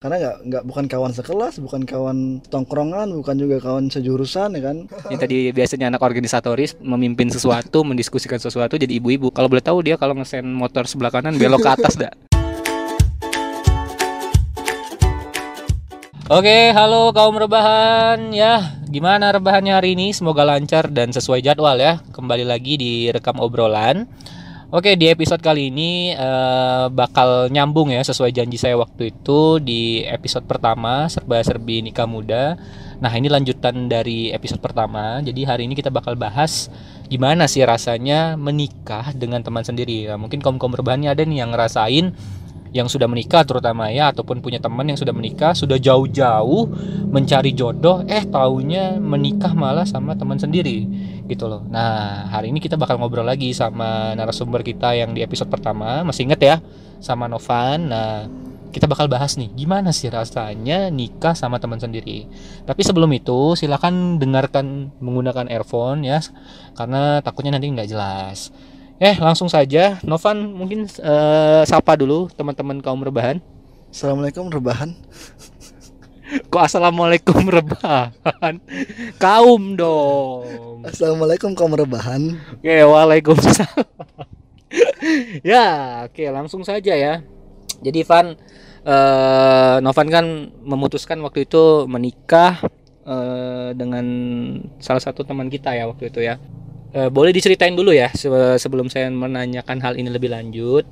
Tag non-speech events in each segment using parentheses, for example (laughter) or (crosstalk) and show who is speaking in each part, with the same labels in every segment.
Speaker 1: karena nggak nggak bukan kawan sekelas bukan kawan tongkrongan bukan juga kawan sejurusan ya kan
Speaker 2: Ini tadi biasanya anak organisatoris memimpin sesuatu, (laughs) mendiskusikan sesuatu jadi ibu-ibu. Kalau boleh tahu dia kalau ngesen motor sebelah kanan belok ke atas dah. (laughs) Oke, halo kaum rebahan ya. Gimana rebahannya hari ini? Semoga lancar dan sesuai jadwal ya. Kembali lagi di rekam obrolan. Oke, di episode kali ini eh, bakal nyambung ya sesuai janji saya waktu itu di episode pertama serba-serbi nikah muda. Nah, ini lanjutan dari episode pertama. Jadi hari ini kita bakal bahas gimana sih rasanya menikah dengan teman sendiri. Nah, mungkin kaum-kaum rebahannya ada nih yang ngerasain yang sudah menikah terutama ya ataupun punya teman yang sudah menikah sudah jauh-jauh mencari jodoh eh taunya menikah malah sama teman sendiri gitu loh. Nah hari ini kita bakal ngobrol lagi sama narasumber kita yang di episode pertama masih inget ya sama Novan. Nah kita bakal bahas nih gimana sih rasanya nikah sama teman sendiri? Tapi sebelum itu silakan dengarkan menggunakan earphone ya karena takutnya nanti nggak jelas Eh langsung saja Novan mungkin eh, sapa dulu teman-teman kaum rebahan.
Speaker 1: assalamualaikum rebahan (laughs)
Speaker 2: Kok assalamualaikum rebahan? Kaum dong.
Speaker 1: assalamualaikum kaum rebahan
Speaker 2: Oke waalaikumsalam. (laughs) ya oke langsung saja ya. Jadi Van eh, Novan kan memutuskan waktu itu menikah eh, dengan salah satu teman kita ya waktu itu ya. Eh, boleh diceritain dulu ya se- sebelum saya menanyakan hal ini lebih lanjut.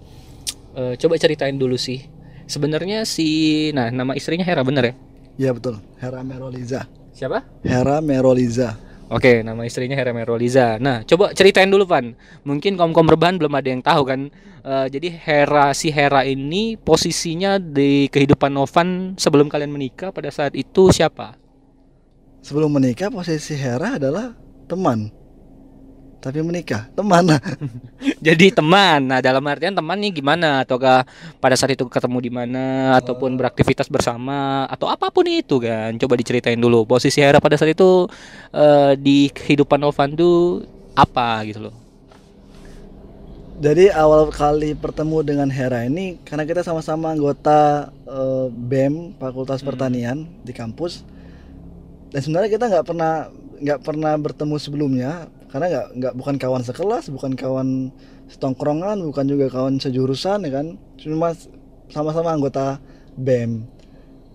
Speaker 2: Eh, coba ceritain dulu sih. Sebenarnya si nah nama istrinya Hera bener ya?
Speaker 1: ya betul Hera Meroliza
Speaker 2: Siapa?
Speaker 1: Hera Meroliza
Speaker 2: Oke, nama istrinya Hera Meroliza. Nah, coba ceritain dulu, Van. Mungkin kaum-kaum rebahan belum ada yang tahu kan. Eh, jadi Hera si Hera ini posisinya di kehidupan Novan sebelum kalian menikah pada saat itu siapa?
Speaker 1: sebelum menikah posisi Hera adalah teman tapi menikah teman (laughs)
Speaker 2: Jadi teman. Nah, dalam artian teman nih gimana? Ataukah pada saat itu ketemu di mana ataupun beraktivitas bersama atau apa pun itu kan. Coba diceritain dulu. Posisi Hera pada saat itu eh, di kehidupan Novan tuh apa gitu loh.
Speaker 1: Jadi awal kali bertemu dengan Hera ini karena kita sama-sama anggota eh, BEM Fakultas Pertanian di kampus dan sebenarnya kita nggak pernah nggak pernah bertemu sebelumnya karena nggak nggak bukan kawan sekelas bukan kawan setongkrongan bukan juga kawan sejurusan ya kan cuma sama-sama anggota BEM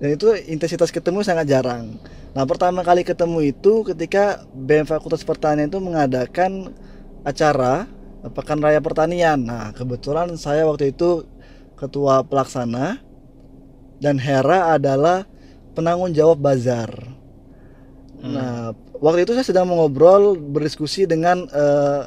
Speaker 1: dan itu intensitas ketemu sangat jarang. Nah pertama kali ketemu itu ketika BEM Fakultas Pertanian itu mengadakan acara Pekan Raya Pertanian. Nah, kebetulan saya waktu itu ketua pelaksana dan Hera adalah penanggung jawab bazar. Nah, waktu itu saya sedang mengobrol berdiskusi dengan eh,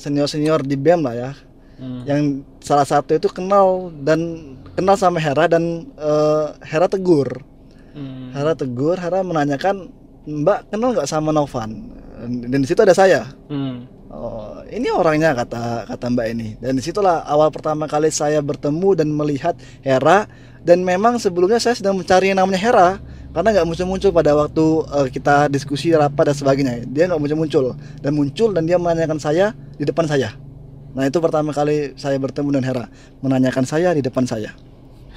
Speaker 1: senior-senior di BEM lah ya. Yang salah satu itu kenal dan kenal sama Hera dan eh, Hera tegur.
Speaker 2: Hmm.
Speaker 1: Hera tegur, Hera menanyakan, "Mbak kenal nggak sama Novan?" Dan di situ ada saya.
Speaker 2: Hmm.
Speaker 1: Oh, ini orangnya kata kata Mbak ini. Dan di situlah awal pertama kali saya bertemu dan melihat Hera. Dan memang sebelumnya saya sedang mencari yang namanya Hera karena nggak muncul-muncul pada waktu eh, kita diskusi rapat dan sebagainya. Dia nggak muncul-muncul dan muncul dan dia menanyakan saya di depan saya. Nah itu pertama kali saya bertemu dengan Hera menanyakan saya di depan saya.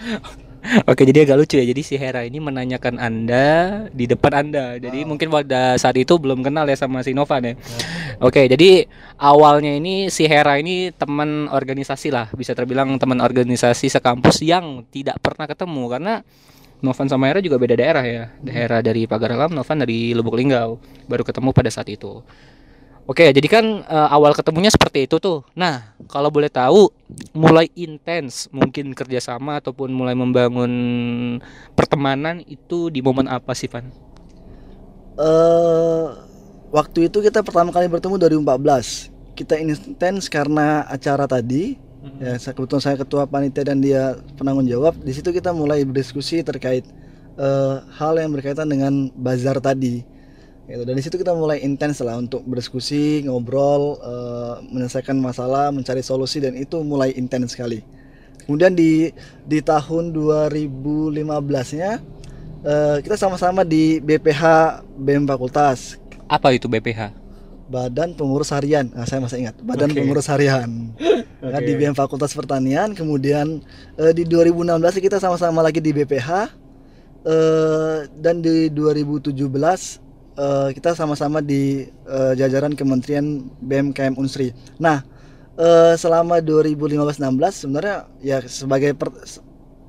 Speaker 1: (laughs)
Speaker 2: Oke, jadi agak lucu ya. Jadi si Hera ini menanyakan Anda di depan Anda. Jadi mungkin pada saat itu belum kenal ya sama si Novan ya. Oke, jadi awalnya ini si Hera ini teman organisasi lah, bisa terbilang teman organisasi sekampus yang tidak pernah ketemu karena Novan sama Hera juga beda daerah ya. Hera dari Pagar Alam, Novan dari Lubuk Linggau. Baru ketemu pada saat itu. Oke, jadi kan eh, awal ketemunya seperti itu tuh. Nah, kalau boleh tahu, mulai intens mungkin kerjasama ataupun mulai membangun pertemanan itu di momen apa sih, Van?
Speaker 1: eh waktu itu kita pertama kali bertemu 2014. Kita intens karena acara tadi. Ya, saya kebetulan saya ketua panitia dan dia penanggung jawab. Di situ kita mulai berdiskusi terkait eh, hal yang berkaitan dengan bazar tadi. Gitu. Dan di situ kita mulai intens lah untuk berdiskusi, ngobrol, eh, menyelesaikan masalah, mencari solusi dan itu mulai intens sekali. Kemudian di di tahun 2015-nya eh, kita sama-sama di BPH BEM Fakultas
Speaker 2: Apa itu BPH?
Speaker 1: Badan Pengurus Harian. Nah, saya masih ingat Badan
Speaker 2: Oke.
Speaker 1: Pengurus Harian. Nah, di BEM Fakultas Pertanian. Kemudian eh, di 2016 kita sama-sama lagi di BPH. eh, dan di 2017 eh, kita sama-sama di eh, jajaran Kementerian BMKM Unsri. Nah, eh, selama 2015-16 sebenarnya ya sebagai per-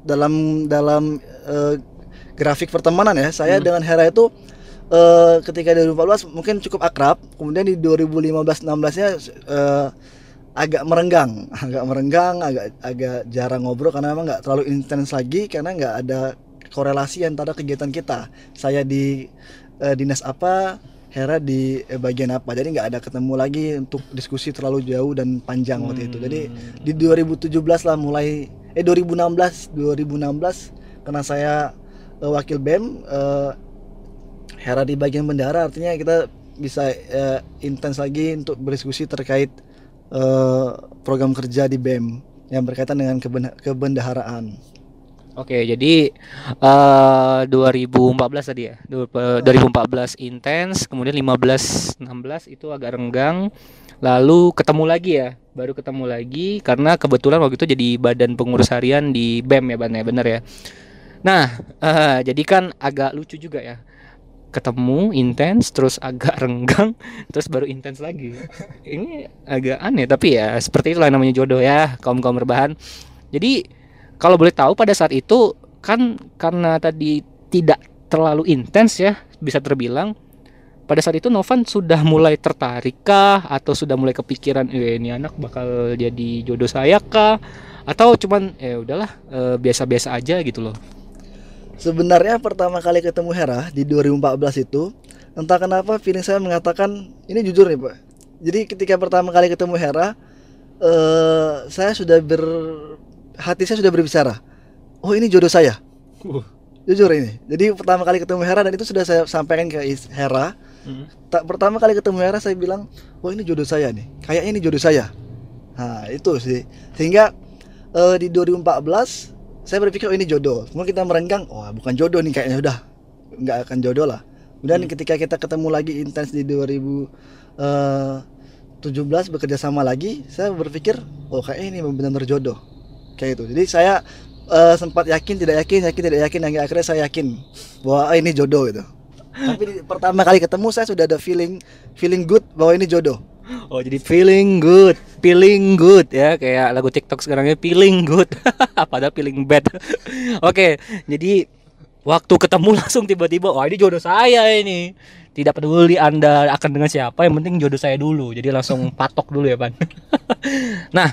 Speaker 1: dalam dalam eh, grafik pertemanan ya, saya
Speaker 2: Hmm.
Speaker 1: dengan Hera itu eh, ketika 2014 mungkin cukup akrab, kemudian di 2015-16-nya eh, agak merenggang, (laughs) agak merenggang, agak agak jarang ngobrol karena memang nggak terlalu intens lagi karena nggak ada korelasi antara kegiatan kita. Saya di eh, dinas apa, Hera di eh, bagian apa. Jadi nggak ada ketemu lagi untuk diskusi terlalu jauh dan panjang waktu itu. Jadi di 2017 lah mulai eh 2016 2016 karena saya eh, wakil BEM eh, Hera di bagian bendara artinya kita bisa eh, intens lagi untuk berdiskusi terkait eh, program kerja di BEM yang berkaitan dengan keben- kebendaharaan.
Speaker 2: Oke, jadi eh 2014 tadi ya. Du- eh, 2014 intens, kemudian 15 16 itu agak renggang. Lalu ketemu lagi ya, baru ketemu lagi karena kebetulan waktu itu jadi badan pengurus harian di BEM ya, Ban ya, bener ya. Nah, eh, jadi kan agak lucu juga ya. Ketemu intens terus agak (laughs) renggang terus baru intens lagi. Ini agak aneh tapi ya seperti itulah namanya jodoh ya, kaum-kaum rebahan. Jadi kalau boleh tahu pada saat itu kan karena tadi tidak terlalu intens ya bisa terbilang pada saat itu Novan sudah mulai tertarik kah atau sudah mulai kepikiran eh ini anak bakal jadi jodoh saya kah atau cuman ya udahlah eh, biasa-biasa aja gitu loh
Speaker 1: Sebenarnya pertama kali ketemu Hera di 2014 itu entah kenapa feeling saya mengatakan ini jujur nih Pak. Jadi ketika pertama kali ketemu Hera eh saya sudah ber hati saya sudah berbicara. Oh ini jodoh saya. Jujur ini. Jadi pertama kali ketemu Hera dan itu sudah saya sampaikan ke Hera. Tak pertama kali ketemu Hera saya bilang, "Oh ini jodoh saya nih. Kayaknya ini jodoh saya." Nah, itu sih. Sehingga eh, di 2014 saya berpikir oh ini jodoh. Kemudian kita merenggang, oh bukan jodoh nih kayaknya udah nggak akan jodoh lah. Kemudian ketika kita ketemu lagi intens di 2017 bekerja sama lagi, saya berpikir oh kayaknya ini benar-benar jodoh. Kayak itu. Jadi saya eh, sempat yakin tidak yakin, yakin tidak yakin, hingga akhirnya saya yakin bahwa ah, ini jodoh gitu. Tapi di- pertama kali ketemu saya sudah ada feeling feeling good bahwa ini jodoh.
Speaker 2: Oh jadi feeling good, feeling good ya kayak lagu TikTok sekarangnya feeling good, (laughs) padahal feeling bad. (laughs) Oke, jadi waktu ketemu (laughs) langsung tiba-tiba, wah ini jodoh saya ini. Tidak peduli anda akan dengan siapa, yang penting jodoh saya dulu. Jadi langsung patok dulu ya pan. nah,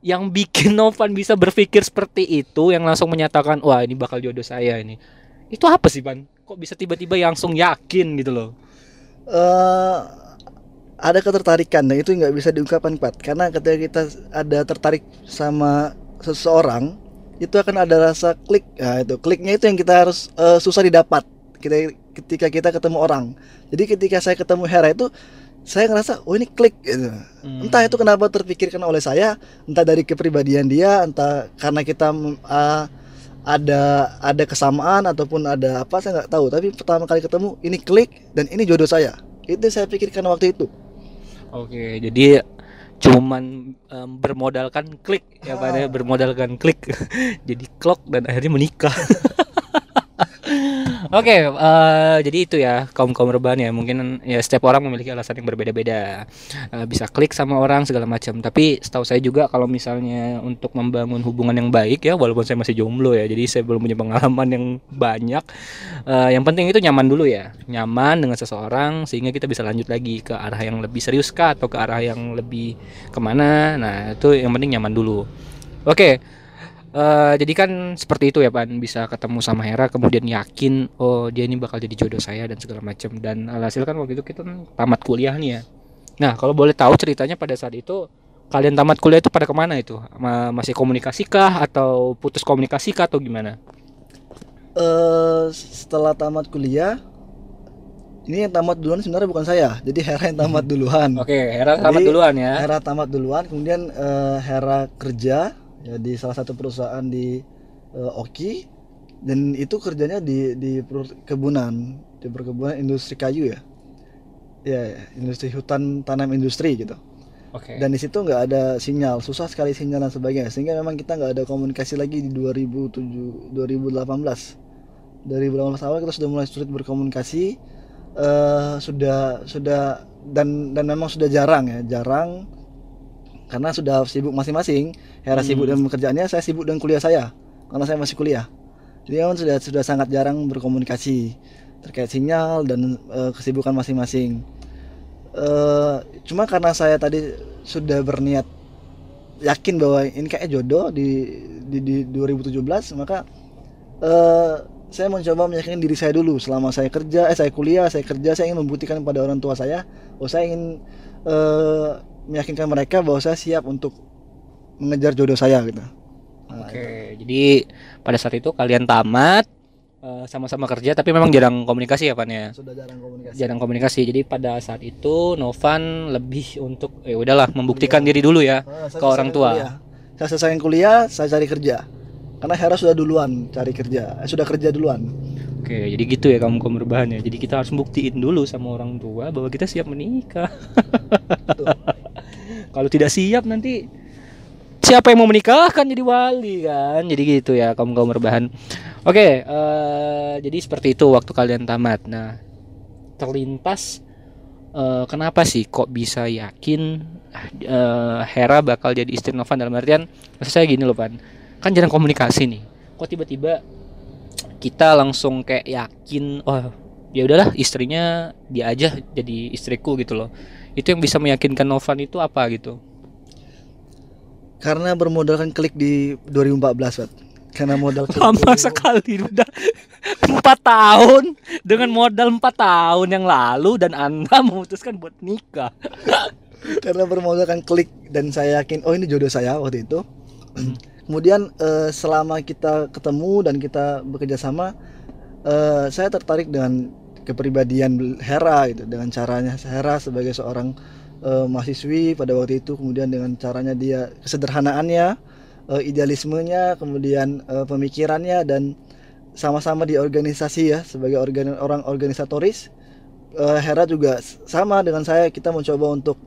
Speaker 2: yang bikin Novan bisa berpikir seperti itu, yang langsung menyatakan, wah ini bakal jodoh saya ini. Itu apa sih pan? Kok bisa tiba-tiba langsung yakin gitu loh?
Speaker 1: eh ada ketertarikan dan itu nggak bisa diungkapkan Pat. Karena ketika kita ada tertarik sama seseorang itu akan ada rasa klik. Nah itu kliknya itu yang kita harus eh, susah didapat kita ketika kita ketemu orang. Jadi ketika saya ketemu Hera itu saya ngerasa oh ini klik gitu. entah itu kenapa terpikirkan oleh saya entah dari kepribadian dia entah karena kita ah, ada ada kesamaan ataupun ada apa saya nggak tahu. Tapi pertama kali ketemu ini klik dan ini jodoh saya. Itu saya pikirkan waktu itu
Speaker 2: Oke, jadi cuman em, bermodalkan klik ya ya, bermodalkan klik. (laughs) jadi klok dan akhirnya menikah. (laughs) Oke, eh, jadi itu ya kaum kaum rebahan ya. Mungkin ya setiap orang memiliki alasan yang berbeda-beda. Eh, bisa klik sama orang segala macam. Tapi setahu saya juga kalau misalnya untuk membangun hubungan yang baik ya walaupun saya masih jomblo ya jadi saya belum punya pengalaman yang banyak Eh, yang penting itu nyaman dulu ya. Nyaman dengan seseorang sehingga kita bisa lanjut lagi ke arah yang lebih serius kah atau ke arah yang lebih ke mana. Nah itu yang penting nyaman dulu. Oke Eh, jadi kan seperti itu ya Pan. Bisa ketemu sama Hera kemudian yakin oh dia ini bakal jadi jodoh saya dan segala macam. Dan alhasil kan waktu itu kita tamat kuliah nih ya. Nah kalau boleh tahu ceritanya pada saat itu kalian tamat kuliah itu pada ke mana itu? Ma- masih komunikasi kah atau putus komunikasi kah atau gimana?
Speaker 1: Eh setelah tamat kuliah ini yang tamat duluan sebenarnya bukan saya. Jadi Hera yang tamat (laughs) duluan.
Speaker 2: Oke Hera tamat
Speaker 1: Jadi,
Speaker 2: duluan ya.
Speaker 1: Hera tamat duluan kemudian eh, Hera kerja ya di salah satu perusahaan di eh, Oki dan itu kerjanya di di perkebunan di perkebunan industri kayu ya. Ya ya, industri hutan tanam industri gitu.
Speaker 2: Oke.
Speaker 1: Dan di situ nggak ada sinyal susah sekali sinyal dan sebagainya. Sehingga memang kita nggak ada komunikasi lagi di 2007 2018 dari bulan Maret awal kita sudah mulai sulit berkomunikasi eh sudah sudah dan dan memang sudah jarang ya jarang karena sudah sibuk masing-masing Hera sibuk dengan pekerjaannya saya sibuk dengan kuliah saya. Karena saya masih kuliah. Jadi memang sudah sudah sangat jarang berkomunikasi terkait sinyal dan eh, kesibukan masing-masing. Eh cuma karena saya tadi sudah berniat yakin bahwa ini kayaknya jodoh di di, di 2017 maka eh saya mencoba meyakinkan diri saya dulu selama saya kerja eh saya kuliah saya kerja saya ingin membuktikan pada orang tua saya bahwa saya ingin eh meyakinkan mereka bahwa saya siap untuk mengejar jodoh saya gitu Nah,
Speaker 2: Oke, jadi pada saat itu kalian tamat eh, sama-sama kerja tapi memang jarang komunikasi ya Pan ya.
Speaker 1: sudah jarang komunikasi
Speaker 2: Jarang komunikasi. Jadi pada saat itu Novan lebih untuk ya udahlah membuktikan diri dulu ya.
Speaker 1: Ah, saya
Speaker 2: ke orang tua.
Speaker 1: kuliah. saya selesaikan kuliah saya cari kerja karena Hera sudah duluan cari kerja eh, sudah kerja duluan
Speaker 2: Oke, jadi gitu ya kamu kamu berbahan ya. Jadi kita harus buktiin dulu sama orang tua bahwa kita siap menikah.
Speaker 1: Betul. (laughs)
Speaker 2: Kalau tidak siap nanti siapa yang mau menikah kan jadi wali kan. Jadi gitu ya kamu kamu berbahan. Oke, eh, jadi seperti itu waktu kalian tamat. Nah, terlintas eh, kenapa sih kok bisa yakin eh, Hera bakal jadi istri Novan dalam artian maksud saya gini loh Pan. Kan jarang komunikasi nih. Kok tiba-tiba kita langsung kayak yakin oh ya udahlah istrinya dia aja jadi istriku gitu loh itu yang bisa meyakinkan Novan itu apa gitu?
Speaker 1: Karena bermodalkan klik di 2014 Pat. karena modal klik
Speaker 2: lama
Speaker 1: 2000
Speaker 2: sekali udah empat tahun. Dengan modal empat tahun yang lalu dan anda (laughs) memutuskan buat nikah.
Speaker 1: Karena bermodalkan klik dan saya yakin oh ini jodoh saya waktu itu. (clears throat) Kemudian eh, selama kita ketemu dan kita bekerja sama eh, saya tertarik dengan kepribadian Hera gitu dengan caranya Hera sebagai seorang eh, mahasiswi pada waktu itu kemudian dengan caranya dia kesederhanaannya eh, idealismenya kemudian eh, pemikirannya dan sama-sama di organisasi ya sebagai organ orang organisatoris Eh, Hera juga sama dengan saya kita mencoba untuk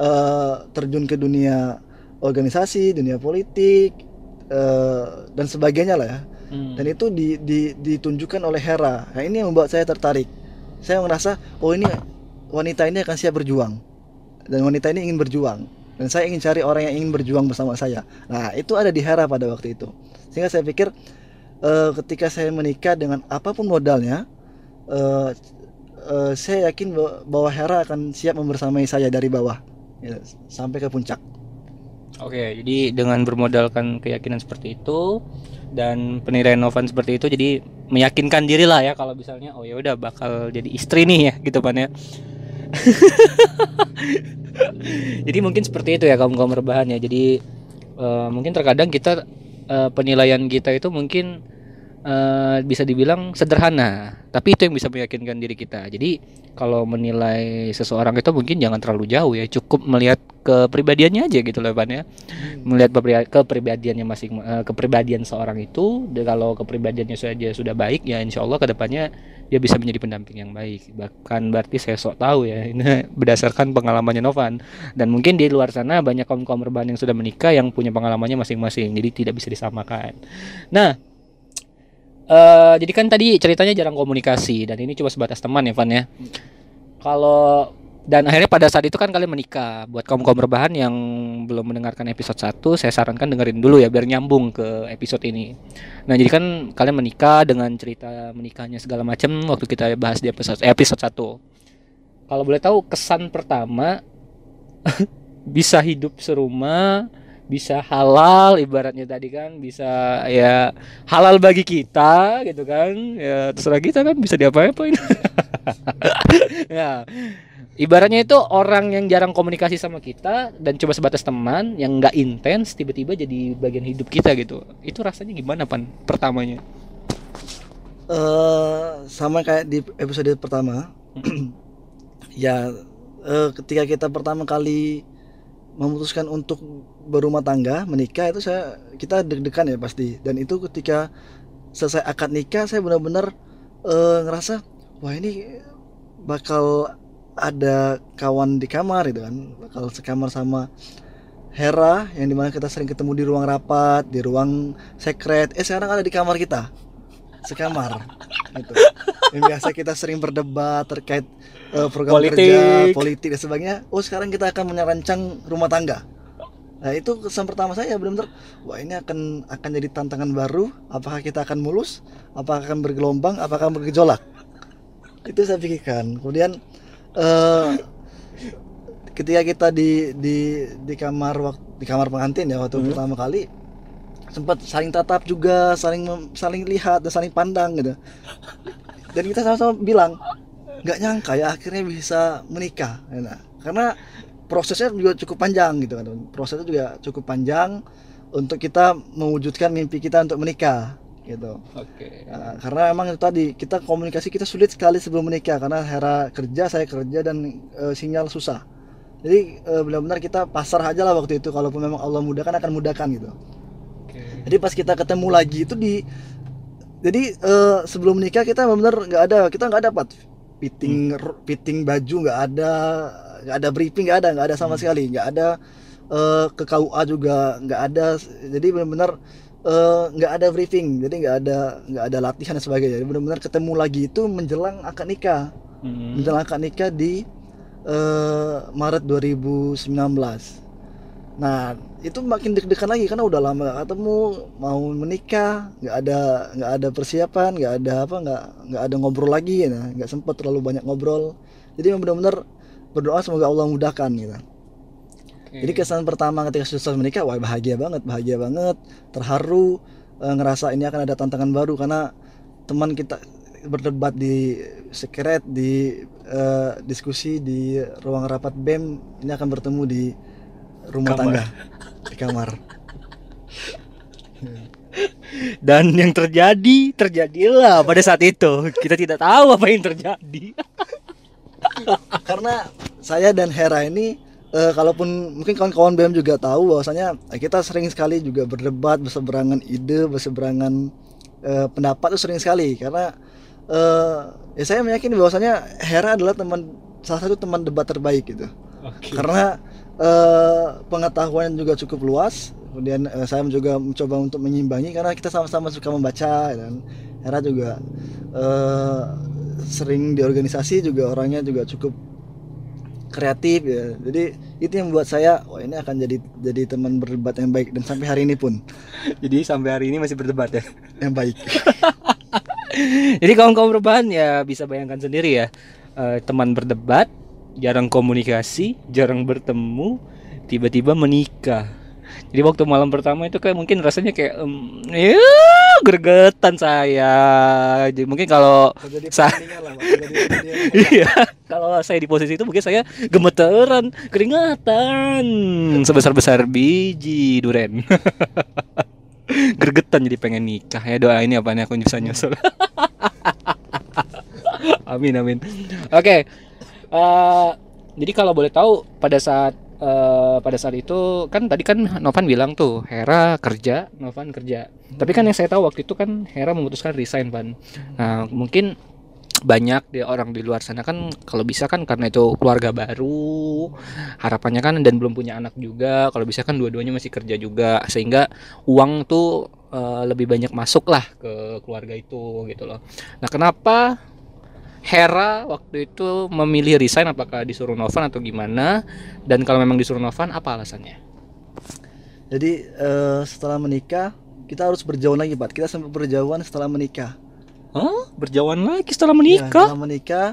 Speaker 1: eh, terjun ke dunia organisasi, dunia politik eh, dan sebagainya lah ya.
Speaker 2: Hmm.
Speaker 1: Dan itu di, di- ditunjukkan oleh Hera. Nah, ini yang membuat saya tertarik. Saya merasa oh ini wanita ini akan siap berjuang dan wanita ini ingin berjuang dan saya ingin cari orang yang ingin berjuang bersama saya. Nah itu ada di Hera pada waktu itu. Sehingga saya pikir eh, ketika saya menikah dengan apa pun modalnya, eh, eh, saya yakin bahwa Hera akan siap membersamai saya dari bawah ya, sampai ke puncak.
Speaker 2: Oke, jadi dengan bermodalkan keyakinan seperti itu dan penilaian Novan seperti itu, jadi meyakinkan diri lah ya kalau misalnya oh ya udah bakal jadi istri nih ya gitu pan ya. (laughs) jadi mungkin seperti itu ya kaum kaum rebahan ya. Jadi eh, mungkin terkadang kita eh, penilaian kita itu mungkin eh, bisa dibilang sederhana, tapi itu yang bisa meyakinkan diri kita. Jadi kalau menilai seseorang itu mungkin jangan terlalu jauh ya, cukup melihat kepribadiannya aja gitu loh Pan ya. Melihat kepri- kepribadiannya masing eh, kepribadian seorang itu, kalau kepribadiannya saja sudah baik ya insya Allah ke depannya dia bisa menjadi pendamping yang baik. Bahkan berarti saya sok tahu ya ini (laughs) berdasarkan pengalamannya Novan dan mungkin di luar sana banyak kaum kaum rebahan yang sudah menikah yang punya pengalamannya masing-masing, jadi tidak bisa disamakan. Nah, eh jadi kan tadi ceritanya jarang komunikasi dan ini cuma sebatas teman ya Van ya. Kalau dan akhirnya pada saat itu kan kalian menikah. Buat kaum kaum rebahan yang belum mendengarkan episode 1, saya sarankan dengerin dulu ya biar nyambung ke episode ini. Nah, jadi kan kalian menikah dengan cerita menikahnya segala macam waktu kita bahas di episode eh, episode 1. Kalau boleh tahu kesan pertama (laughs) bisa hidup serumah, bisa halal ibaratnya tadi kan, bisa ya halal bagi kita gitu kan. Ya terserah kita kan bisa diapa-apain. (laughs) ya. Ibaratnya itu orang yang jarang komunikasi sama kita dan coba sebatas teman yang nggak intens tiba-tiba jadi bagian hidup kita gitu. Itu rasanya gimana pan pertamanya?
Speaker 1: eh sama kayak di episode pertama ya eh, ketika kita pertama kali memutuskan untuk berumah tangga menikah itu saya kita deg-degan ya pasti dan itu ketika selesai akad nikah saya benar-benar eh, ngerasa wah ini bakal ada kawan di kamar gitu kan bakal sekamar sama Hera yang di mana kita sering ketemu di ruang rapat di ruang sekret eh sekarang ada di kamar kita sekamar (laughs) gitu. Yang biasa kita sering berdebat terkait eh, program
Speaker 2: Politik.
Speaker 1: kerja, politik dan sebagainya. Oh, sekarang kita akan merancang rumah tangga. Nah, itu kesan pertama saya benar-benar wah ini akan akan jadi tantangan baru. Apakah kita akan mulus? Apakah akan bergelombang? Apakah akan bergejolak? Itu saya pikirkan. Kemudian eh ketika kita di di di kamar waktu di kamar pengantin ya waktu pertama kali sempat saling tatap juga saling saling lihat dan saling pandang gitu. Dan kita sama-sama bilang nggak nyangka ya akhirnya bisa menikah. Nah, karena prosesnya juga cukup panjang gitu kan. Prosesnya juga cukup panjang untuk kita mewujudkan mimpi kita untuk menikah gitu.
Speaker 2: Oke.
Speaker 1: Nah, karena emang itu tadi kita komunikasi kita sulit sekali sebelum menikah karena Hera kerja saya kerja dan eh, sinyal susah. Jadi eh, benar-benar kita pasar aja lah waktu itu kalaupun memang Allah mudahkan akan mudahkan gitu.
Speaker 2: Oke.
Speaker 1: jadi pas kita ketemu lagi itu di jadi eh, sebelum menikah kita benar-benar nggak ada kita nggak dapat. Fitting fitting baju nggak ada nggak ada briefing nggak ada nggak ada sama sekali. Nggak ada eh, ke KUA juga nggak ada. Jadi benar-benar eh, nggak ada briefing jadi nggak ada nggak ada latihan dan sebagainya. Jadi benar-benar ketemu lagi itu menjelang akad nikah.
Speaker 2: Hmm.
Speaker 1: menjelang akad nikah di eh, Maret 2019 nah itu makin deg-degan lagi karena udah lama gak ketemu mau menikah nggak ada nggak ada persiapan nggak ada apa nggak nggak ada ngobrol lagi ya nggak sempat terlalu banyak ngobrol. Jadi benar-benar berdoa semoga Allah mudahkan gitu Jadi kesan pertama ketika susah menikah wah bahagia banget bahagia banget terharu eh, ngerasa ini akan ada tantangan baru karena teman kita berdebat di sekret di eh, diskusi di ruang rapat BEM ini akan bertemu di rumah
Speaker 2: Kamar.
Speaker 1: tangga di kamar (laughs)
Speaker 2: Dan yang terjadi terjadilah pada saat itu. Kita tidak tahu apa yang terjadi.
Speaker 1: karena saya dan Hera ini eh, kalaupun mungkin kawan-kawan BEM juga tahu bahwasanya eh, kita sering sekali juga berdebat berseberangan ide berseberangan eh, pendapat itu sering sekali. Karena eh, ya saya meyakini bahwasanya Hera adalah teman salah satu teman debat terbaik gitu.
Speaker 2: Oke.
Speaker 1: karena eh, pengetahuan juga cukup luas. Kemudian eh, saya juga mencoba untuk menyimbangi karena kita sama-sama suka membaca dan Hera juga eh, sering di organisasi juga orangnya juga cukup kreatif ya jadi itu yang membuat saya wah ini akan jadi jadi teman berdebat yang baik dan sampai hari ini pun (laughs)
Speaker 2: Jadi sampai hari ini masih berdebat ya. (laughs)
Speaker 1: yang baik (laughs)
Speaker 2: Jadi kawan-kawan perubahan ya bisa bayangkan sendiri ya. Eh, teman berdebat, jarang komunikasi, jarang bertemu, tiba-tiba menikah. Jadi waktu malam pertama itu kayak mungkin rasanya kayak em, ya gregetan saya. Jadi mungkin kalau
Speaker 1: terjadi
Speaker 2: Sa-
Speaker 1: pertandingan lah Pak. Terjadi pertandingan. (laughs)
Speaker 2: Iya, kalau saya di posisi itu mungkin saya gemeteran, keringatan sebesar-besar biji duren. (laughs) Gregetan jadi pengen nikah ya doa ini apa nih aku bisa nyusul. (laughs) amin amin. Oke. eh, jadi kalau boleh tahu pada saat eh, pada saat itu kan tadi kan Novan bilang tuh Hera kerja, Novan kerja. Tapi kan yang saya tahu waktu itu kan Hera memutuskan resign, Van. Nah, mungkin banyak di orang di luar sana kan kalau bisa kan karena itu keluarga baru harapannya kan dan belum punya anak juga kalau bisa kan dua-duanya masih kerja juga sehingga uang tuh eh, lebih banyak masuk lah ke keluarga itu gitu loh nah kenapa Hera waktu itu memilih resign apakah disuruh Novan atau gimana? Dan kalau memang disuruh Novan apa alasannya?
Speaker 1: Jadi eh, setelah menikah kita harus berjauhan lagi Pak. Kita sempat berjauhan setelah menikah.
Speaker 2: Hah? berjauhan lagi setelah
Speaker 1: Ya,
Speaker 2: menikah
Speaker 1: setelah menikah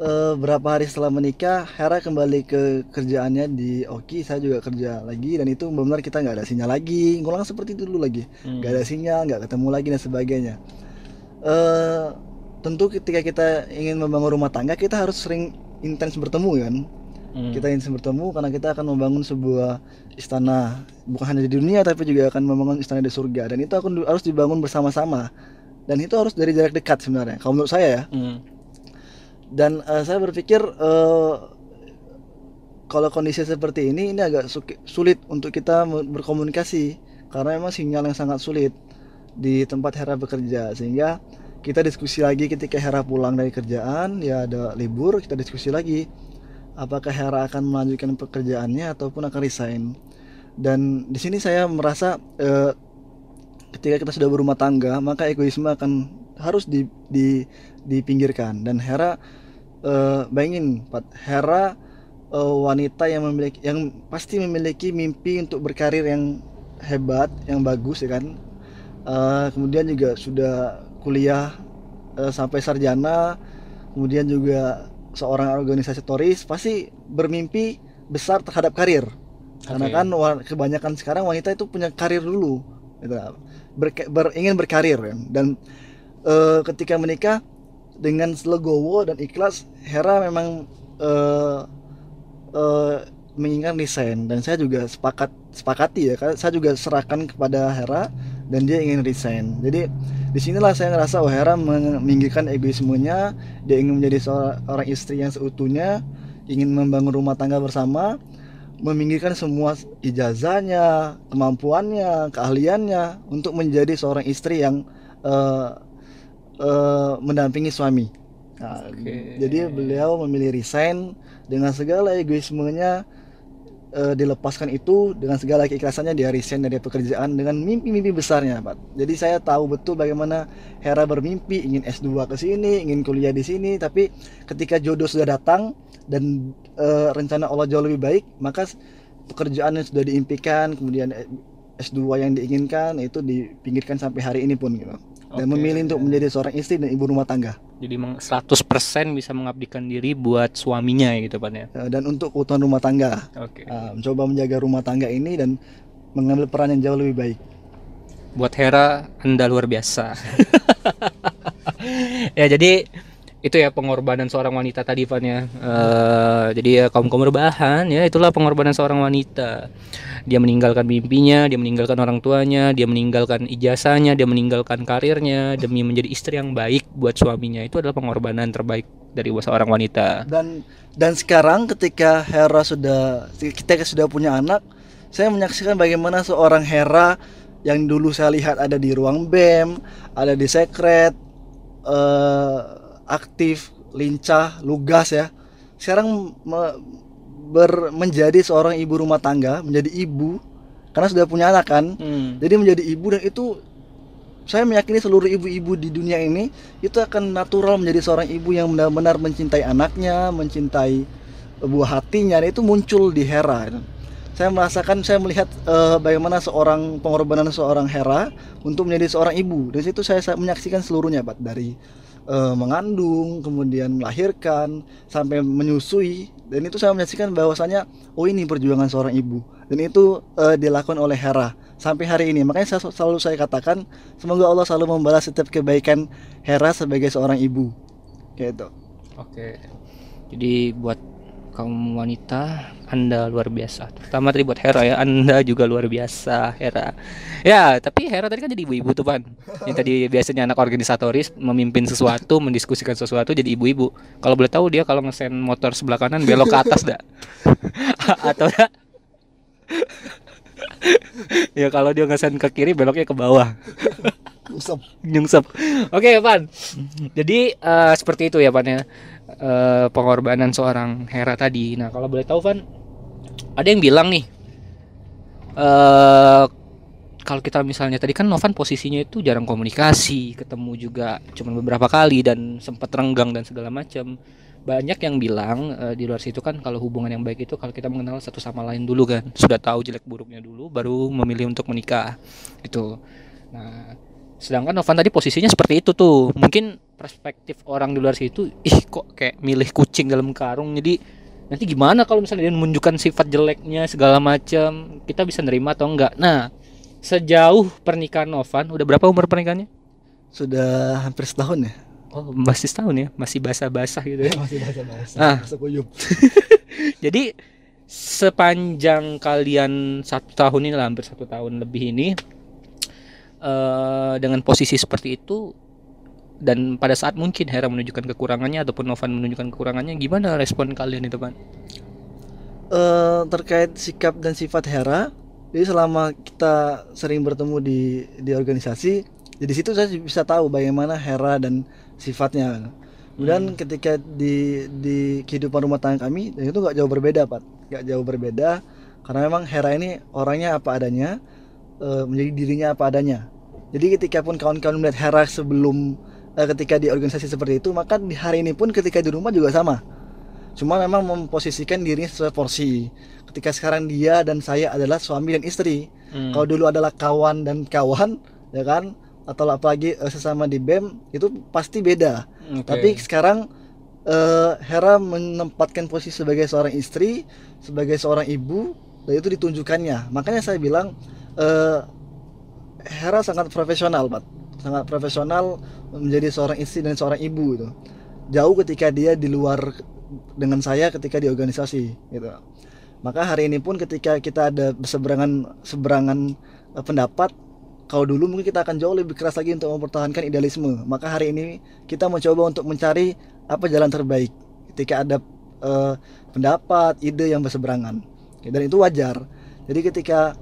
Speaker 1: eh, berapa hari setelah menikah Hera kembali ke kerjaannya di Oki. Saya juga kerja lagi dan itu benar kita nggak ada sinyal lagi. Ngulang seperti itu dulu lagi.
Speaker 2: Hmm.
Speaker 1: nggak ada sinyal nggak ketemu lagi dan sebagainya. Eh tentu ketika kita ingin membangun rumah tangga kita harus sering intens bertemu kan?
Speaker 2: Hmm.
Speaker 1: kita intens bertemu karena kita akan membangun sebuah istana bukan hanya di dunia tapi juga akan membangun istana di surga. Dan itu akan harus dibangun bersama-sama. Dan itu harus dari jarak dekat sebenarnya kalau menurut saya ya.
Speaker 2: Hmm.
Speaker 1: dan eh, saya berpikir eh, kalau kondisi seperti ini ini agak sulit untuk kita berkomunikasi. Karena memang sinyal yang sangat sulit di tempat Hera bekerja. Sehingga kita diskusi lagi ketika Hera pulang dari kerjaan ya ada libur kita diskusi lagi. Apakah Hera akan melanjutkan pekerjaannya ataupun akan resign. Dan di sini saya merasa eh, ketika kita sudah berumah tangga maka egoisme akan harus di, di dipinggirkan. Dan Hera eh, bayangin Pat Hera eh, wanita yang memiliki yang pasti memiliki mimpi untuk berkarir yang hebat yang bagus ya kan? Eh, kemudian juga sudah kuliah eh, sampai sarjana kemudian juga seorang organisatoris pasti bermimpi besar terhadap karir karena kan kebanyakan sekarang wanita itu punya karir dulu gitu. Berke- ber- ingin berkarir kan. dan eh, ketika menikah dengan legowo dan ikhlas Hera memang eh, eh, menginginkan resign dan saya juga sepakat sepakati ya kan saya juga serahkan kepada Hera dan dia ingin resign jadi di sinilah saya ngerasa oh Hera meminggirkan egoismenya. Dia ingin menjadi seorang istri yang seutuhnya ingin membangun rumah tangga bersama meminggirkan semua ijazahnya kemampuannya keahliannya untuk menjadi seorang istri yang eh, eh, mendampingi suami. Nah,
Speaker 2: Oke.
Speaker 1: jadi beliau memilih resign dengan segala egoismenya eh, dilepaskan itu dengan segala keikhlasannya dia resign dari pekerjaan dengan mimpi-mimpi besarnya Pak. Jadi saya tahu betul bagaimana Hera bermimpi ingin S2 ke sini, ingin kuliah di sini, tapi ketika jodoh sudah datang dan eh, rencana Allah jauh lebih baik, maka pekerjaan yang sudah diimpikan, kemudian eh, S2 yang diinginkan itu dipinggirkan sampai hari ini pun gitu. Dan
Speaker 2: Oke.
Speaker 1: memilih untuk menjadi seorang istri dan ibu rumah tangga.
Speaker 2: Jadi meng- 100% bisa mengabdikan diri buat suaminya ya gitu Pan ya.
Speaker 1: Eh, dan untuk keutuhan rumah tangga.
Speaker 2: Oke.
Speaker 1: Uh, mencoba menjaga rumah tangga ini dan mengambil peran yang jauh lebih baik.
Speaker 2: Buat Hera Anda luar biasa. (laughs) ya jadi itu ya pengorbanan seorang wanita tadi Van ya. Eh, jadi ya kaum kaum rebahan ya itulah pengorbanan seorang wanita. Dia meninggalkan mimpinya, dia meninggalkan orang tuanya, dia meninggalkan ijazahnya, dia meninggalkan karirnya demi menjadi istri yang baik buat suaminya. Itu adalah pengorbanan terbaik dari seorang wanita.
Speaker 1: Dan dan sekarang ketika Hera sudah kita sudah punya anak, saya menyaksikan bagaimana seorang Hera yang dulu saya lihat ada di ruang BEM, ada di sekret, eh, aktif, lincah, lugas ya. Sekarang me- ber- menjadi seorang ibu rumah tangga, menjadi ibu karena sudah punya anak kan.
Speaker 2: Hmm.
Speaker 1: Jadi menjadi ibu dan itu saya meyakini seluruh ibu-ibu di dunia ini itu akan natural menjadi seorang ibu yang benar-benar mencintai anaknya, mencintai buah hatinya dan itu muncul di Hera. Saya merasakan, saya melihat eh, bagaimana seorang pengorbanan seorang Hera untuk menjadi seorang ibu. Dari situ saya, saya menyaksikan seluruhnya, Pak, dari eh, mengandung, kemudian melahirkan, sampai menyusui. Dan itu saya menyaksikan bahwasanya, oh ini perjuangan seorang ibu. Dan itu eh, dilakukan oleh Hera sampai hari ini. Makanya saya, selalu saya katakan, semoga Allah selalu membalas setiap kebaikan Hera sebagai seorang ibu. Kayak itu.
Speaker 2: Oke. Jadi buat kaum wanita Anda luar biasa. Terutama tadi buat Hera ya, Anda juga luar biasa, Hera. Ya, tapi Hera tadi kan jadi ibu-ibu tuh, Pan. Yang tadi biasanya anak organisatoris memimpin sesuatu, mendiskusikan sesuatu jadi ibu-ibu. Kalau boleh tahu dia kalau ngesen motor sebelah kanan belok ke atas dah. (laughs) Atau dah (laughs) ya kalau dia ngesen ke kiri beloknya ke bawah
Speaker 1: Usap. (laughs)
Speaker 2: nyungsep. Oke, Pan. Jadi eh, seperti itu ya, Pan ya. Eh, pengorbanan seorang Hera tadi. Nah, kalau boleh tahu, Pan, ada yang bilang nih eh kalau kita misalnya tadi kan Novan posisinya itu jarang komunikasi, ketemu juga cuma beberapa kali dan sempat renggang dan segala macam. Banyak yang bilang eh, di luar situ kan kalau hubungan yang baik itu kalau kita mengenal satu sama lain dulu kan, sudah tahu jelek buruknya dulu baru memilih untuk menikah. Itu. Nah, Sedangkan Novan tadi posisinya seperti itu tuh. Mungkin perspektif orang di luar situ, ih kok kayak milih kucing dalam karung. Jadi nanti gimana kalau misalnya dia menunjukkan sifat jeleknya segala macam, kita bisa nerima atau enggak? Nah, sejauh pernikahan Novan, udah berapa umur pernikahannya?
Speaker 1: Sudah hampir setahun ya?
Speaker 2: Oh, masih setahun ya, masih basah-basah gitu ya. (laughs)
Speaker 1: Masih.
Speaker 2: Ah.
Speaker 1: Bahasa kuyup. (laughs)
Speaker 2: Jadi sepanjang kalian satu tahun ini lah, hampir satu tahun lebih ini eh dengan posisi seperti itu dan pada saat mungkin Hera menunjukkan kekurangannya ataupun Novan menunjukkan kekurangannya gimana respon kalian itu kan?
Speaker 1: Eh, terkait sikap dan sifat Hera, jadi selama kita sering bertemu di di organisasi, jadi situ saya bisa tahu bagaimana Hera dan sifatnya. Kemudian ketika di di kehidupan rumah tangga kami, itu nggak jauh berbeda, Pak. Nggak jauh berbeda, karena memang Hera ini orangnya apa adanya, eh, menjadi dirinya apa adanya. Jadi ketika pun kawan-kawan melihat Hera sebelum eh, ketika di organisasi seperti itu, maka di hari ini pun ketika di rumah juga sama. Cuma memang memposisikan dirinya sesuai porsi. Ketika sekarang dia dan saya adalah suami dan istri.
Speaker 2: Hmm.
Speaker 1: Kalau dulu adalah kawan dan kawan, ya kan? Atau apalagi eh, sesama di BEM itu pasti beda.
Speaker 2: Oke.
Speaker 1: Tapi sekarang eh, Hera menempatkan posisi sebagai seorang istri, sebagai seorang ibu, dan itu ditunjukkannya. Makanya saya bilang eh, Hera sangat profesional, Pak. Sangat profesional menjadi seorang istri dan seorang ibu itu. Jauh ketika dia di luar dengan saya ketika di organisasi gitu. Maka hari ini pun ketika kita ada berseberangan seberangan eh, pendapat kalau dulu mungkin kita akan jauh lebih keras lagi untuk mempertahankan idealisme. Maka hari ini kita mencoba untuk mencari apa jalan terbaik ketika ada eh, pendapat, ide yang berseberangan. Dan itu wajar. Jadi ketika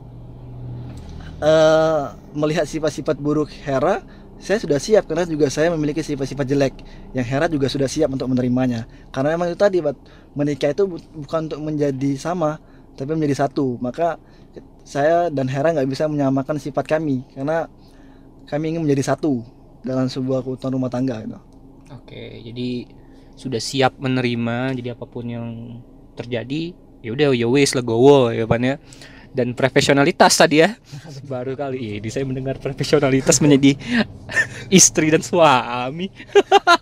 Speaker 1: eh, melihat sifat-sifat buruk Hera, saya sudah siap karena juga saya memiliki sifat-sifat jelek yang Hera juga sudah siap untuk menerimanya. Karena memang itu tadi, Bat, menikah itu bu- bukan untuk menjadi sama, tapi menjadi satu. Maka saya dan Hera nggak bisa menyamakan sifat kami karena kami ingin menjadi satu dalam sebuah keutuhan rumah tangga gitu.
Speaker 2: Oke, jadi sudah siap menerima jadi apa pun yang terjadi ya udah ya legowo ya pan ya. Dan profesionalitas tadi ya. Baru kali ini saya mendengar profesionalitas menjadi istri dan suami.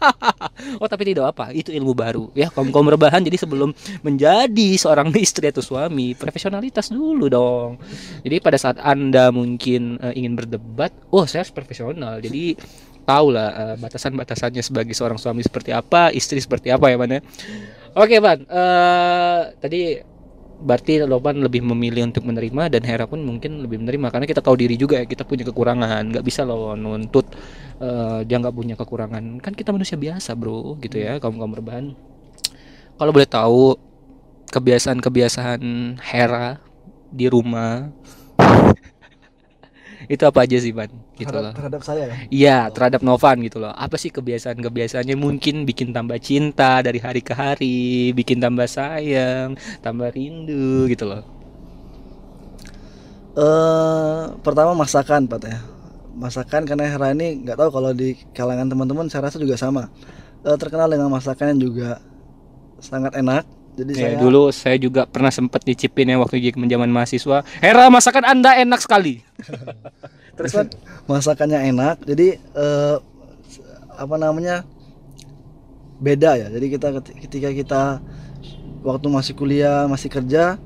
Speaker 2: (laughs) oh, tapi tidak apa, itu ilmu baru ya. Kaum-kaum rebahan jadi sebelum menjadi seorang istri atau suami, profesionalitas dulu dong. Jadi pada saat Anda mungkin eh, ingin berdebat, oh saya harus profesional. Jadi tahu lah eh, batasan-batasannya sebagai seorang suami seperti apa, istri seperti apa ya, Ban ya. Oke, Ban. Eh tadi berarti Loban lebih memilih untuk menerima dan Hera pun mungkin lebih menerima. Karena kita tahu diri juga ya kita punya kekurangan. Nggak bisa loh nuntut eh, dia nggak punya kekurangan. Kan kita manusia biasa bro gitu ya kaum kaum rebahan. Kalau boleh tahu kebiasaan-kebiasaan Hera di rumah itu apa aja sih Ban gitu
Speaker 1: terhadap,
Speaker 2: loh
Speaker 1: terhadap saya ya.
Speaker 2: Iya terhadap Novan gitu loh Apa sih kebiasaan-kebiasaannya Mungkin bikin tambah cinta Dari hari ke hari Bikin tambah sayang Tambah rindu gitu loh
Speaker 1: Eh pertama masakan Pak ya. Masakan karena Hera ini nggak tahu kalau di kalangan teman-teman saya rasa juga sama. Eh, terkenal dengan masakan yang juga sangat enak. Jadi
Speaker 2: Ya,
Speaker 1: saya
Speaker 2: dulu saya juga pernah sempet nyicipin ya waktu jadi zaman mahasiswa. Hera masakan anda enak sekali. (laughs)
Speaker 1: terus kan masakannya enak. Jadi eh, apa namanya beda ya. Jadi kita ketika kita waktu masih kuliah masih kerja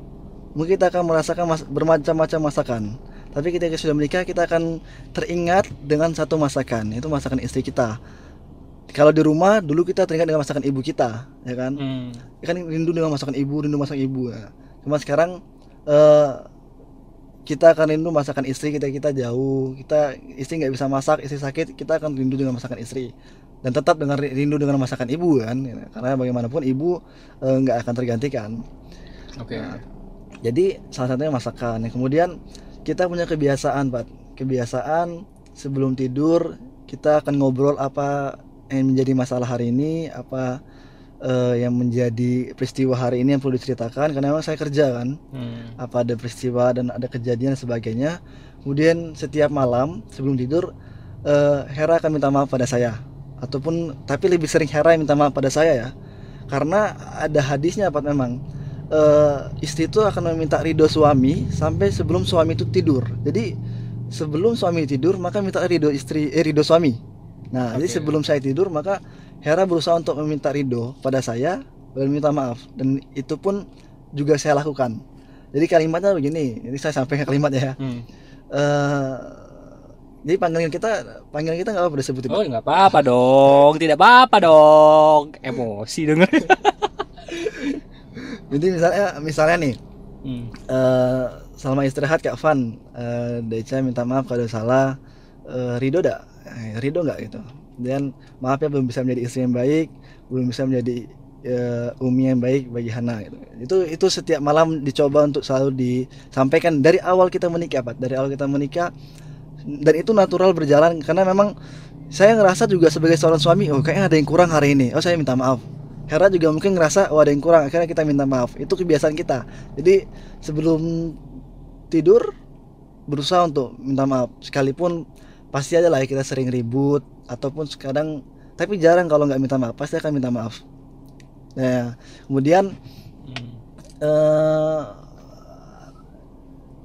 Speaker 1: mungkin kita akan merasakan mas- bermacam-macam masakan. Tapi ketika sudah menikah kita akan teringat dengan satu masakan, itu masakan istri kita. Kalau di rumah dulu kita teringat dengan masakan ibu kita, ya kan?
Speaker 2: Hmm.
Speaker 1: kan rindu dengan masakan ibu rindu masakan ibu ya. cuma sekarang eh kita akan rindu masakan istri kita kita jauh kita istri nggak bisa masak istri sakit kita akan rindu dengan masakan istri dan tetap dengan rindu dengan masakan ibu kan karena bagaimanapun ibu eh, nggak akan tergantikan
Speaker 2: Oke.
Speaker 1: jadi salah satunya masakan yang kemudian kita punya kebiasaan pak kebiasaan sebelum tidur kita akan ngobrol apa yang menjadi masalah hari ini apa eh, yang menjadi peristiwa hari ini yang perlu diceritakan karena memang saya kerja kan.
Speaker 2: Hmm.
Speaker 1: apa ada peristiwa dan ada kejadian dan sebagainya. Kemudian setiap malam sebelum tidur eh, Hera akan minta maaf pada saya. Ataupun tapi lebih sering Hera yang minta maaf pada saya ya. Karena ada hadisnya apa memang. Eh, istri itu akan meminta ridho suami sampai sebelum suami itu tidur. Jadi sebelum suami tidur maka minta ridho istri eh, ridho suami nah jadi
Speaker 2: Oke.
Speaker 1: sebelum saya tidur maka Hera berusaha untuk meminta ridho pada saya dan minta maaf dan itu pun juga saya lakukan jadi kalimatnya begini ini saya sampaikan kalimatnya ya
Speaker 2: Hmm.
Speaker 1: Eh, jadi panggilan kita panggilan kita nggak apa-apa disebut
Speaker 2: Oh nggak apa-apa dong, tidak apa-apa dong. Emosi denger. (laughs)
Speaker 1: jadi misalnya misalnya nih
Speaker 2: Hmm.
Speaker 1: eh selama istirahat Kak Van eh Deca minta maaf kalau salah eh, Rido dak eh, Rido nggak gitu? Dan maaf ya belum bisa menjadi istri yang baik belum bisa menjadi eh, umi yang baik bagi Hana gitu. itu itu setiap malam dicoba untuk selalu disampaikan. Dari awal kita menikah Pak. Dari awal kita menikah dan itu natural berjalan karena memang saya ngerasa juga sebagai seorang suami oh kayaknya ada yang kurang hari ini. Oh saya minta maaf. Hera juga mungkin ngerasa oh ada yang kurang. Akhirnya kita minta maaf. Itu kebiasaan kita. Jadi sebelum tidur berusaha untuk minta maaf. Sekalipun pasti ada lah ya kita sering ribut ataupun kadang tapi jarang kalau nggak minta maaf pasti akan minta maaf nah kemudian
Speaker 2: Hmm.
Speaker 1: eh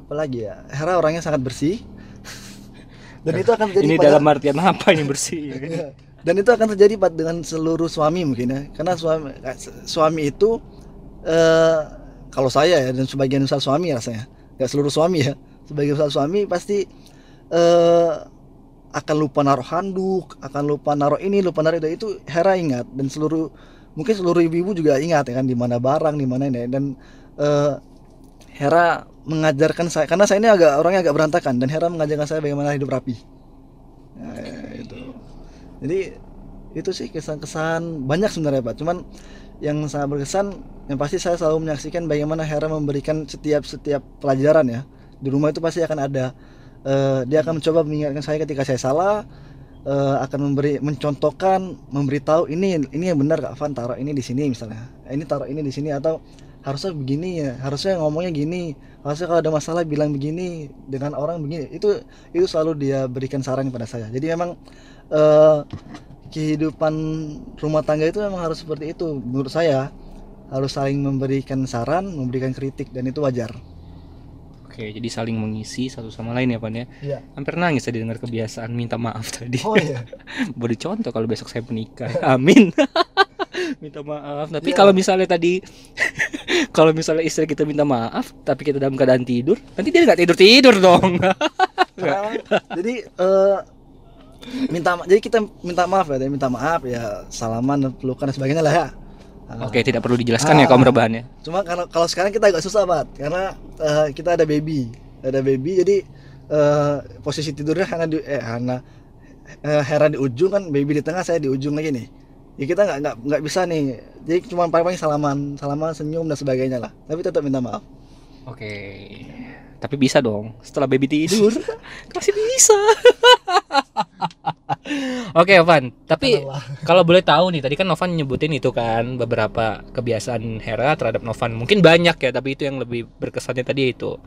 Speaker 1: apa lagi ya Hera orangnya sangat bersih (laughs) dan itu akan terjadi
Speaker 2: Ini
Speaker 1: pada-
Speaker 2: dalam artian apa ini bersih? (laughs)
Speaker 1: Iya. dan itu akan terjadi pada dengan seluruh suami mungkin ya karena suami suami itu eh kalau saya ya dan sebagian besar suami rasanya nggak seluruh suami ya sebagian besar suami pasti eh akan lupa naruh handuk akan lupa naruh ini lupa naruh itu. Itu Hera ingat dan seluruh mungkin seluruh ibu-ibu juga ingat ya kan di mana barang di mana ini. Dan eh Hera mengajarkan saya karena saya ini agak orangnya agak berantakan dan Hera mengajarkan saya bagaimana hidup rapi. Nah, itu. Jadi itu sih kesan-kesan banyak sebenarnya pak. Cuman yang sangat berkesan yang pasti saya selalu menyaksikan bagaimana Hera memberikan setiap setiap pelajaran ya. Di rumah itu pasti akan ada Eh, dia akan mencoba mengingatkan saya ketika saya salah eh, akan memberi mencontohkan memberitahu ini ini yang benar kak Van taruh ini di sini misalnya. Ini taruh ini di sini atau harusnya begini ya harusnya ngomongnya gini harusnya kalau ada masalah bilang begini dengan orang begini. Itu itu selalu dia berikan saran kepada saya. Jadi memang eh, kehidupan rumah tangga itu memang harus seperti itu menurut saya. Harus saling memberikan saran memberikan kritik dan itu wajar
Speaker 2: Oke, jadi saling mengisi satu sama lain ya, Pan ya.
Speaker 1: Iya.
Speaker 2: Hampir nangis tadi dengar kebiasaan minta maaf tadi.
Speaker 1: oh iya (laughs)
Speaker 2: Boleh contoh kalau besok saya menikah. Amin. (laughs) minta maaf. Tapi
Speaker 1: Iya.
Speaker 2: kalau misalnya tadi (laughs) kalau misalnya istri kita minta maaf tapi kita dalam keadaan tidur, nanti dia nggak tidur-tidur dong.
Speaker 1: Karena- jadi eh, minta jadi kita minta maaf ya minta maaf ya salaman dan pelukan dan sebagainya lah ya Ah,
Speaker 2: Oke, tidak perlu dijelaskan ya kaum rebahannya.
Speaker 1: cuma kalau kalau sekarang kita agak susah banget karena eh, kita ada baby ada baby jadi eh, posisi tidurnya Hana di eh Hana eh, Hera di ujung kan baby di tengah saya di ujung lagi nih ya kita nggak nggak nggak bisa nih jadi cuma paling-paling salaman salaman senyum dan sebagainya lah tapi tetap minta maaf
Speaker 2: Oke. Tapi bisa dong setelah baby tidur. (laughs) Masih bisa. (laughs) (laughs) Oke, Van. Tapi (laughs) kalau boleh tahu nih, tadi kan Novan nyebutin itu kan beberapa kebiasaan Hera terhadap Novan. Mungkin banyak ya, tapi itu yang lebih berkesannya tadi itu.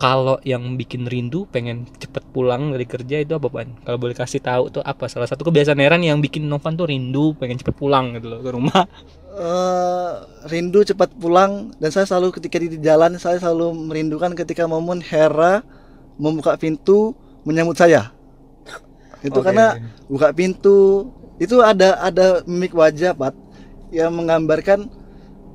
Speaker 2: Kalau yang bikin rindu pengen cepet pulang dari kerja itu apa, Van? Kalau boleh kasih tahu tuh apa salah satu kebiasaan Hera nih yang bikin Novan tuh rindu pengen cepet pulang gitu loh ke rumah. (laughs)
Speaker 1: eh rindu cepat pulang dan saya selalu ketika di jalan saya selalu merindukan ketika momen Hera membuka pintu menyambut saya itu
Speaker 2: Oke.
Speaker 1: karena buka pintu itu ada ada mimik wajah Pat yang menggambarkan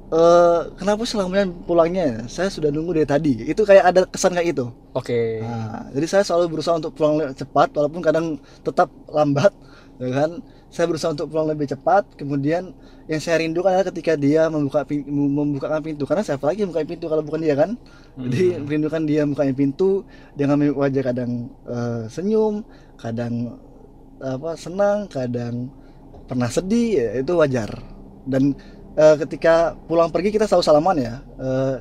Speaker 1: eh kenapa selamanya pulangnya saya sudah nunggu dari tadi itu kayak ada kesan kayak itu
Speaker 2: Oke.
Speaker 1: Nah, jadi saya selalu berusaha untuk pulang cepat walaupun kadang tetap lambat, ya kan? Saya berusaha untuk pulang lebih cepat. Kemudian yang saya rindukan adalah ketika dia membuka pin- membukakan pintu karena siapa lagi yang buka pintu kalau bukan dia kan? Jadi merindukan dia membuka pintu dengan mimik wajah kadang eh, senyum, kadang apa senang, kadang pernah sedih, ya, itu wajar. Dan eh, ketika pulang pergi kita selalu salaman ya. Eh,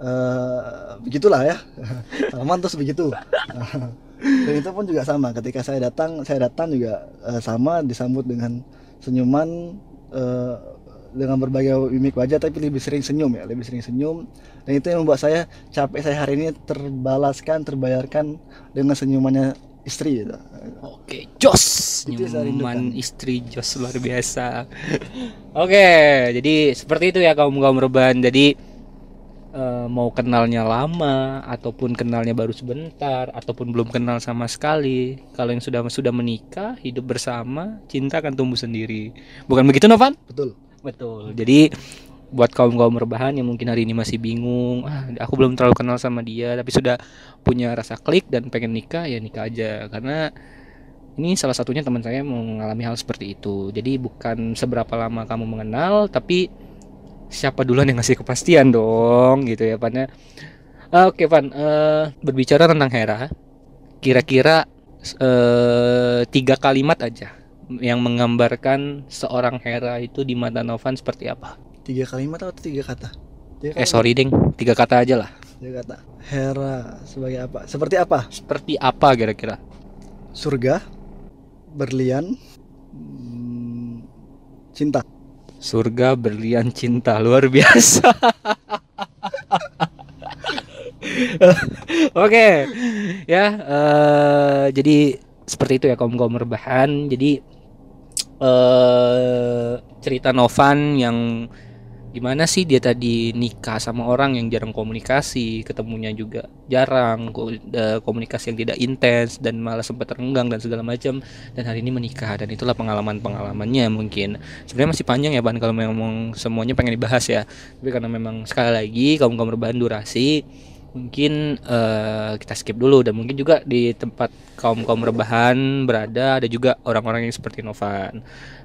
Speaker 1: eh, begitulah ya (laughs) salaman terus begitu (laughs) dan itu pun juga sama ketika saya datang saya datang juga eh, sama disambut dengan senyuman eh, dengan berbagai mimik wajah tapi lebih sering senyum ya lebih sering senyum dan itu yang membuat saya capek saya hari ini terbalaskan terbayarkan dengan senyumannya istri gitu.
Speaker 2: Oke, Jos,
Speaker 1: Itu yang saya
Speaker 2: nyuman
Speaker 1: rindukan.
Speaker 2: istri Jos luar biasa. (laughs) Oke, jadi seperti itu ya kaum kaum rebahan. Jadi eh, mau kenalnya lama ataupun kenalnya baru sebentar ataupun belum kenal sama sekali, kalau yang sudah sudah menikah, hidup bersama, cinta akan tumbuh sendiri. Bukan begitu, Novan?
Speaker 1: betul
Speaker 2: Betul. Jadi buat kaum kaum rebahan yang mungkin hari ini masih bingung, ah aku belum terlalu kenal sama dia, tapi sudah punya rasa klik dan pengen nikah ya nikah aja karena ini salah satunya teman saya mengalami hal seperti itu. Jadi bukan seberapa lama kamu mengenal, tapi siapa duluan yang ngasih kepastian dong, gitu ya Pan ya. Ah, Oke Pan, eh, berbicara tentang Hera, kira-kira eh, tiga kalimat aja yang menggambarkan seorang Hera itu di mata Novan seperti apa?
Speaker 1: tiga kalimat atau tiga kata tiga
Speaker 2: Eh
Speaker 1: kalimat,
Speaker 2: sorry ding, tiga kata aja lah.
Speaker 1: tiga kata Hera sebagai apa seperti apa
Speaker 2: Seperti apa kira-kira?
Speaker 1: surga berlian hmm, cinta
Speaker 2: Surga berlian cinta luar biasa. (laughs) Oke, ya. eh, jadi seperti itu ya kaum kaum rebahan jadi eh cerita Novan yang gimana sih dia tadi nikah sama orang yang jarang komunikasi ketemunya juga jarang eh, komunikasi yang tidak intens dan malah sempat renggang dan segala macam dan hari ini menikah dan itulah pengalaman pengalamannya mungkin. Sebenarnya masih panjang ya ban kalau memang semuanya pengen dibahas ya. Tapi karena memang sekali lagi kaum kaum rebahan durasi mungkin eh, kita skip dulu dan mungkin juga di tempat kaum kaum rebahan berada ada juga orang-orang yang seperti Novan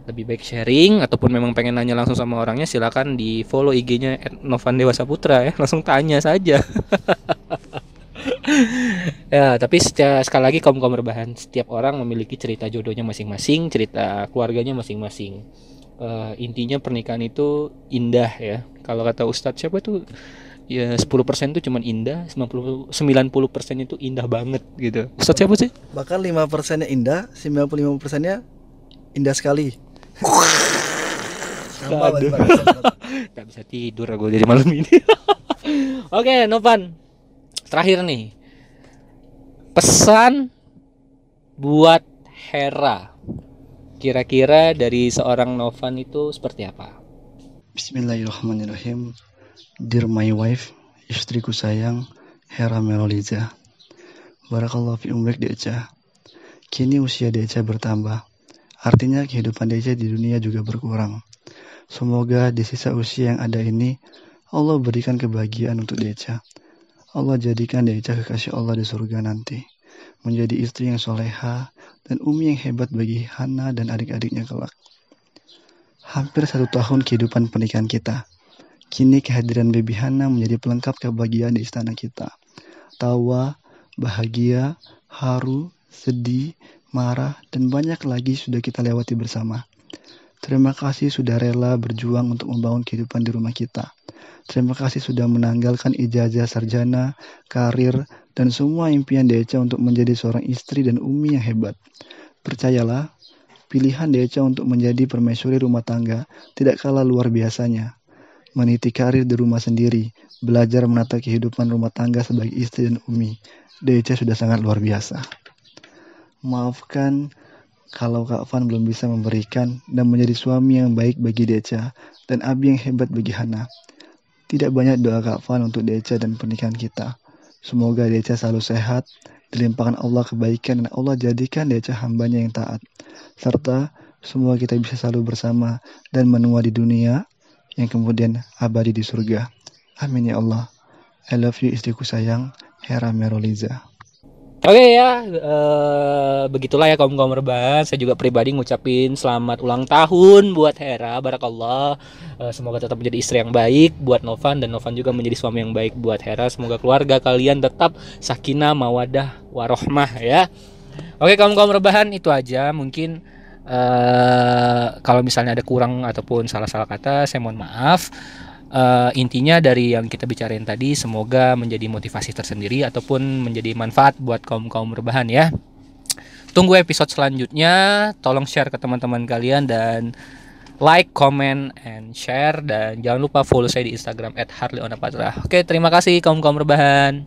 Speaker 2: lebih baik sharing ataupun memang pengen nanya langsung sama orangnya silakan di follow IG-nya @novan dewasa putra ya. (laughs) Langsung tanya saja. (laughs) Ya tapi setia- sekali lagi kaum kaum rebahan setiap orang memiliki cerita jodohnya masing-masing cerita keluarganya masing-masing. Eh, intinya pernikahan itu indah ya. Kalau kata Ustadz siapa tuh? Ya 10% itu cuman indah 90 90% itu indah banget gitu. Ustadz siapa sih?
Speaker 1: Bahkan 5 persennya indah, 95 persennya indah sekali.
Speaker 2: Aduh. (laughs) Gak bisa tidur aku jadi malam ini. (laughs) Oke, Novan. Terakhir nih. Pesan buat Hera. Kira-kira dari seorang Novan itu seperti apa?
Speaker 1: Bismillahirrahmanirrahim. Dear my wife, istriku sayang, Hera Meloliza. Barakallahu fi umrik Deca. Kini usia Deca bertambah. Artinya kehidupan Deca di dunia juga berkurang. Semoga di sisa usia yang ada ini, Allah berikan kebahagiaan untuk Deca. Allah jadikan Deca kekasih Allah di surga nanti. Menjadi istri yang soleha dan umi yang hebat bagi Hana dan adik-adiknya kelak. Hampir satu tahun kehidupan pernikahan kita. Kini kehadiran Baby Hana menjadi pelengkap kebahagiaan di istana kita. Tawa, bahagia, haru, sedih, marah, dan banyak lagi sudah kita lewati bersama. Terima kasih sudah rela berjuang untuk membangun kehidupan di rumah kita. Terima kasih sudah menanggalkan ijazah sarjana, karir, dan semua impian Deca untuk menjadi seorang istri dan umi yang hebat. Percayalah, pilihan Deca untuk menjadi permaisuri rumah tangga tidak kalah luar biasanya. Meniti karir di rumah sendiri, belajar menata kehidupan rumah tangga sebagai istri dan umi. Deca sudah sangat luar biasa. Maafkan kalau Kak Van belum bisa memberikan dan menjadi suami yang baik bagi Deca dan abi yang hebat bagi Hana. Tidak banyak doa Kak Van untuk Deca dan pernikahan kita. Semoga Deca selalu sehat, dilimpahkan Allah kebaikan dan Allah jadikan Deca hambanya yang taat. Serta semua kita bisa selalu bersama dan menua di dunia yang kemudian abadi di surga. Amin ya Allah. I love you istriku sayang, Hera Meroliza.
Speaker 2: Oke ya, eh, begitulah ya kaum kaum rebahan. Saya juga pribadi ngucapin selamat ulang tahun buat Hera, barakallah. Eh, semoga tetap menjadi istri yang baik buat Novan dan Novan juga menjadi suami yang baik buat Hera. Semoga keluarga kalian tetap sakinah, mawadah, warohmah ya. Oke kaum kaum rebahan itu aja. Mungkin eh kalau misalnya ada kurang ataupun salah-salah kata, saya mohon maaf. Eh, intinya dari yang kita bicarain tadi semoga menjadi motivasi tersendiri ataupun menjadi manfaat buat kaum kaum rebahan ya. Tunggu episode selanjutnya. Tolong share ke teman-teman kalian dan like, comment, and share dan jangan lupa follow saya di Instagram @harleyonapatra. Oke, terima kasih kaum kaum rebahan.